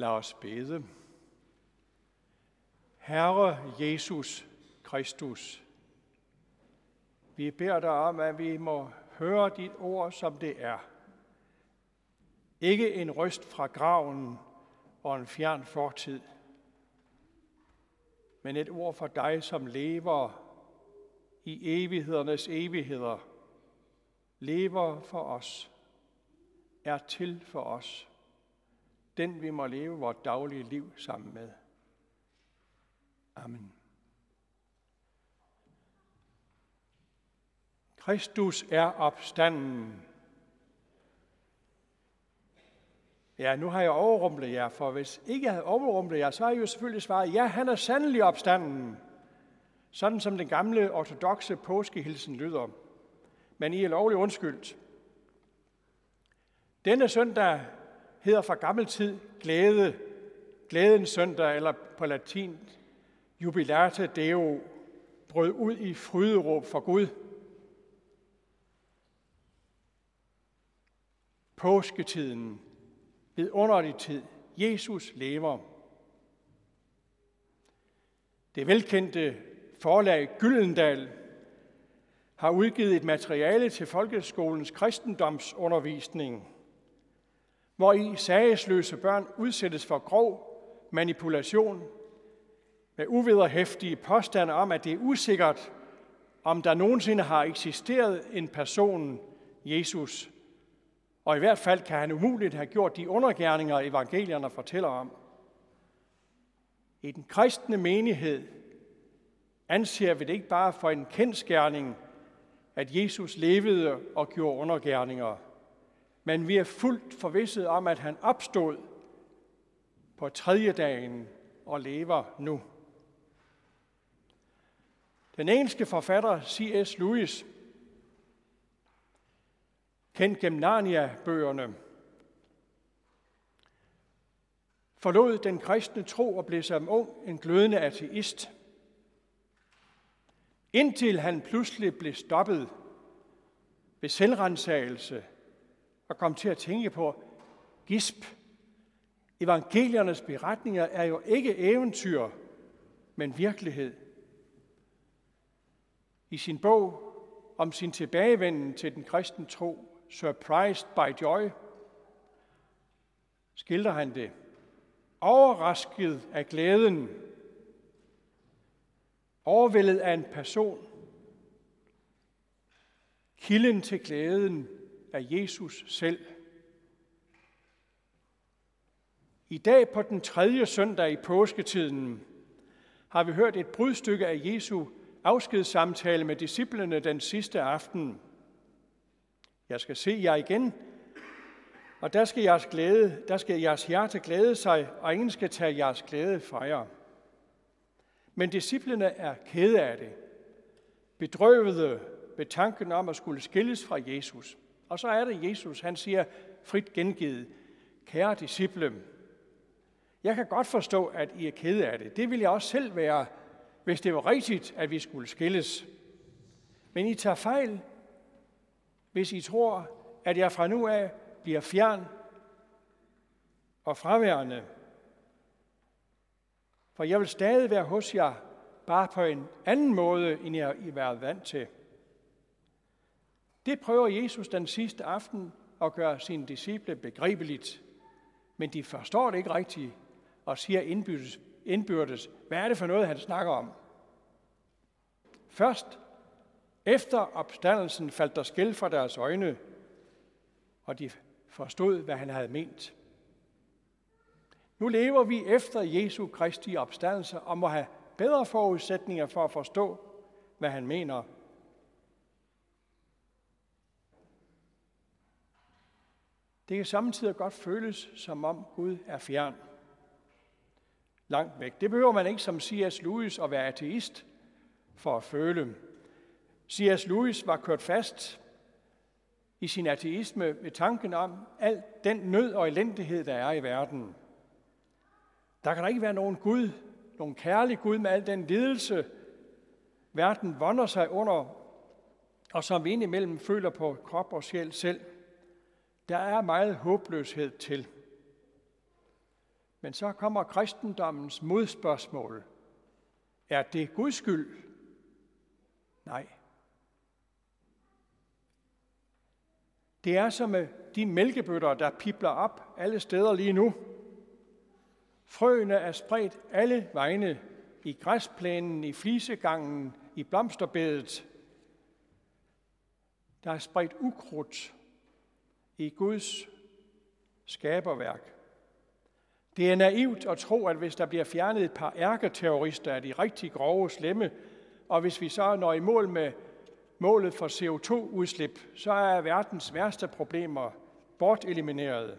Lad os bede. Herre Jesus Kristus, vi beder dig om, at vi må høre dit ord, som det er. Ikke en røst fra graven og en fjern fortid, men et ord for dig, som lever i evighedernes evigheder, lever for os, er til for os, den vi må leve vores daglige liv sammen med. Amen. Kristus er opstanden. Ja, nu har jeg overrumplet jer, for hvis ikke jeg havde overrumplet jer, så har jeg jo selvfølgelig svaret, ja, han er sandelig opstanden. Sådan som den gamle ortodoxe påskehilsen lyder. Men I er lovligt undskyldt. Denne søndag hedder fra gammeltid glæde, glædens søndag, eller på latin jubilate deo, brød ud i fryderåb for Gud. Påsketiden, vidunderlig tid, Jesus lever. Det velkendte forlag Gyldendal har udgivet et materiale til folkeskolens kristendomsundervisning, hvor i sagesløse børn udsættes for grov manipulation med uvederhæftige påstande om, at det er usikkert, om der nogensinde har eksisteret en person, Jesus, og i hvert fald kan han umuligt have gjort de undergærninger, evangelierne fortæller om. I den kristne menighed anser vi det ikke bare for en kendskærning, at Jesus levede og gjorde undergærninger, men vi er fuldt forvisset om, at han opstod på tredje dagen og lever nu. Den engelske forfatter C.S. Lewis, kendt gennem Narnia-bøgerne, forlod den kristne tro og blev som ung en glødende ateist – Indtil han pludselig blev stoppet ved selvrensagelse og kom til at tænke på, gisp, evangeliernes beretninger er jo ikke eventyr, men virkelighed. I sin bog om sin tilbagevenden til den kristne tro, Surprised by Joy, skildrer han det. Overrasket af glæden Overvældet af en person. Kilden til glæden af Jesus selv. I dag på den tredje søndag i påsketiden har vi hørt et brudstykke af Jesu afskedssamtale med disciplene den sidste aften. Jeg skal se jer igen, og der skal jeres, glæde, der skal jeres hjerte glæde sig, og ingen skal tage jeres glæde fra jer. Men disciplene er kede af det, bedrøvede ved tanken om at skulle skilles fra Jesus. Og så er det Jesus, han siger frit gengivet, kære disciple, jeg kan godt forstå, at I er kede af det. Det ville jeg også selv være, hvis det var rigtigt, at vi skulle skilles. Men I tager fejl, hvis I tror, at jeg fra nu af bliver fjern og fraværende for jeg vil stadig være hos jer, bare på en anden måde, end jeg har været vant til. Det prøver Jesus den sidste aften at gøre sine disciple begribeligt. Men de forstår det ikke rigtigt og siger indbyrdes, indbyrdes, hvad er det for noget, han snakker om? Først efter opstandelsen faldt der skæld fra deres øjne, og de forstod, hvad han havde ment. Nu lever vi efter Jesu Kristi opstandelse og må have bedre forudsætninger for at forstå, hvad han mener. Det kan samtidig godt føles, som om Gud er fjern. Langt væk. Det behøver man ikke som C.S. Lewis at være ateist for at føle. C.S. Lewis var kørt fast i sin ateisme med tanken om al den nød og elendighed, der er i verden. Der kan der ikke være nogen Gud, nogen kærlig Gud med al den lidelse, verden vonder sig under, og som vi indimellem føler på krop og sjæl selv. Der er meget håbløshed til. Men så kommer kristendommens modspørgsmål. Er det Guds skyld? Nej. Det er som med de mælkebøtter, der pipler op alle steder lige nu. Frøene er spredt alle vegne i græsplænen, i flisegangen, i blomsterbedet. Der er spredt ukrudt i Guds skaberværk. Det er naivt at tro, at hvis der bliver fjernet et par ærketerrorister af de rigtig grove slemme, og hvis vi så når i mål med målet for CO2-udslip, så er verdens værste problemer bortelimineret.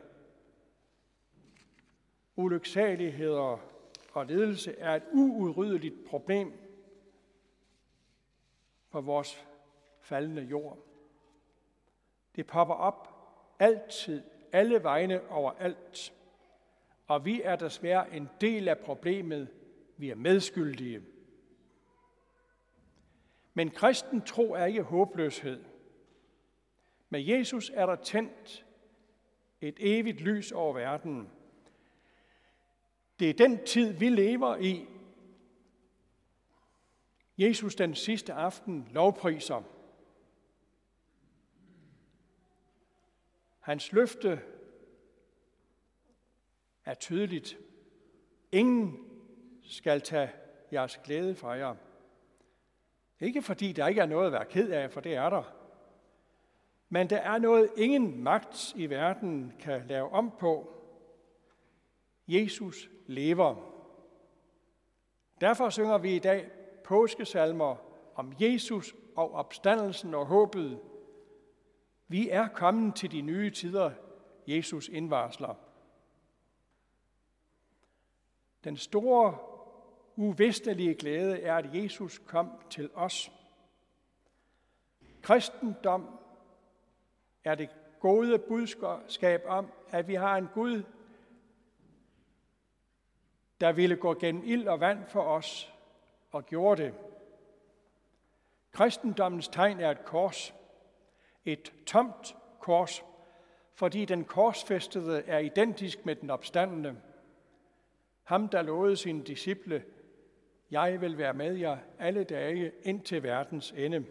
Ulyksaligheder og ledelse er et uudryddeligt problem for vores faldende jord. Det popper op altid, alle vegne overalt. Og vi er desværre en del af problemet. Vi er medskyldige. Men kristen tro er ikke håbløshed. Med Jesus er der tændt et evigt lys over verden. Det er den tid, vi lever i. Jesus den sidste aften lovpriser. Hans løfte er tydeligt. Ingen skal tage jeres glæde fra jer. Ikke fordi der ikke er noget at være ked af, for det er der. Men der er noget, ingen magt i verden kan lave om på. Jesus lever. Derfor synger vi i dag påskesalmer om Jesus og opstandelsen og håbet. Vi er kommet til de nye tider, Jesus indvarsler. Den store uvestelige glæde er, at Jesus kom til os. Kristendom er det gode budskab om, at vi har en Gud, der ville gå gennem ild og vand for os, og gjorde det. Kristendommens tegn er et kors, et tomt kors, fordi den korsfæstede er identisk med den opstandende. Ham, der lovede sine disciple, jeg vil være med jer alle dage ind til verdens ende.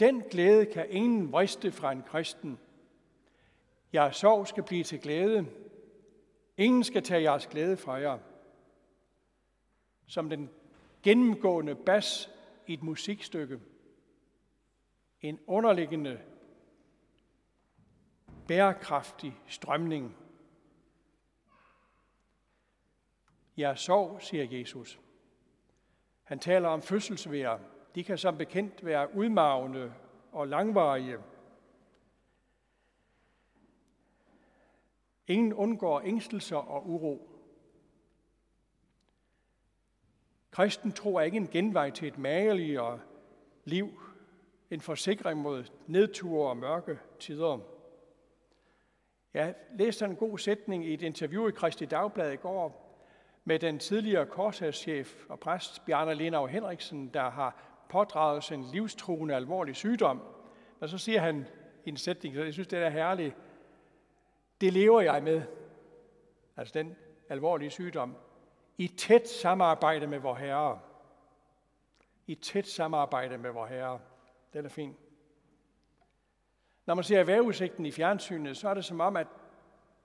Den glæde kan ingen vriste fra en kristen. Jeres sorg skal blive til glæde. Ingen skal tage jeres glæde fra jer. Som den gennemgående bas i et musikstykke. En underliggende, bærekraftig strømning. Jeg sorg, siger Jesus. Han taler om fødselsvær. De kan som bekendt være udmavende og langvarige. Ingen undgår ængstelser og uro. Kristen tro er ikke en genvej til et mageligere liv, en forsikring mod nedture og mørke tider. Jeg læste en god sætning i et interview i Kristi Dagblad i går, med den tidligere korshærschef og præst Bjarne Lenau Henriksen, der har pådraget sig en livstruende alvorlig sygdom. Og så siger han i en sætning, så jeg synes, det er herligt, det lever jeg med, altså den alvorlige sygdom, i tæt samarbejde med vor Herre. I tæt samarbejde med vor Herre. Det er fin. Når man ser vejrudsigten i fjernsynet, så er det som om, at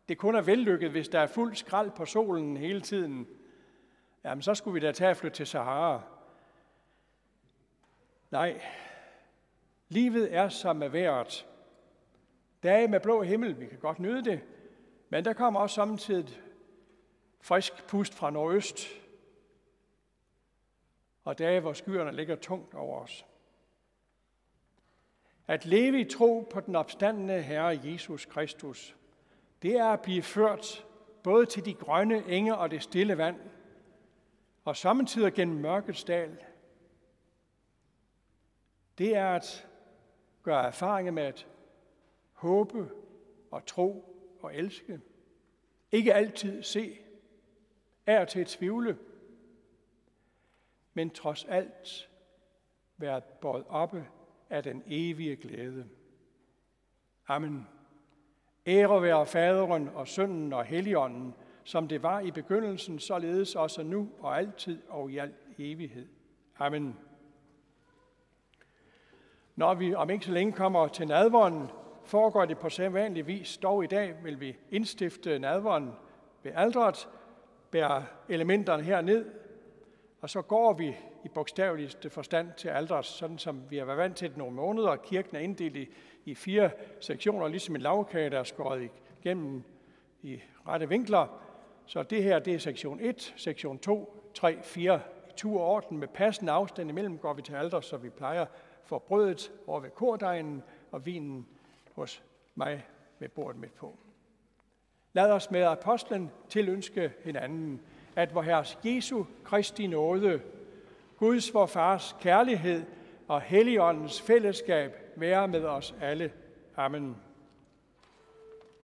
det kun er vellykket, hvis der er fuld skrald på solen hele tiden. Jamen, så skulle vi da tage og flytte til Sahara. Nej, livet er som med vejret. Dage med blå himmel, vi kan godt nyde det, men der kommer også samtidig frisk pust fra nordøst, og dage, hvor skyerne ligger tungt over os. At leve i tro på den opstandende Herre Jesus Kristus, det er at blive ført både til de grønne enge og det stille vand, og samtidig gennem mørkets dal. Det er at gøre erfaringer med at håbe og tro og elske. Ikke altid se, er til at tvivle, men trods alt være båret oppe af den evige glæde. Amen. Ære være faderen og sønnen og helligånden, som det var i begyndelsen, således også nu og altid og i al evighed. Amen. Når vi om ikke så længe kommer til nadvånden, foregår det på sædvanlig vis. Dog i dag vil vi indstifte nadvånden ved aldret, bære elementerne herned, og så går vi i bogstaveligste forstand til alders, sådan som vi har været vant til det nogle måneder. Kirken er inddelt i, i fire sektioner, ligesom en lavkage, der er skåret igennem i rette vinkler. Så det her, det er sektion 1, sektion 2, 3, 4 i tur og orden. Med passende afstand imellem går vi til alder, så vi plejer for brødet over ved kordejen og vinen hos mig med bordet midt på. Lad os med apostlen tilønske hinanden, at vor Herres Jesu Kristi nåde, Guds vor Fars kærlighed og Helligåndens fællesskab være med os alle. Amen.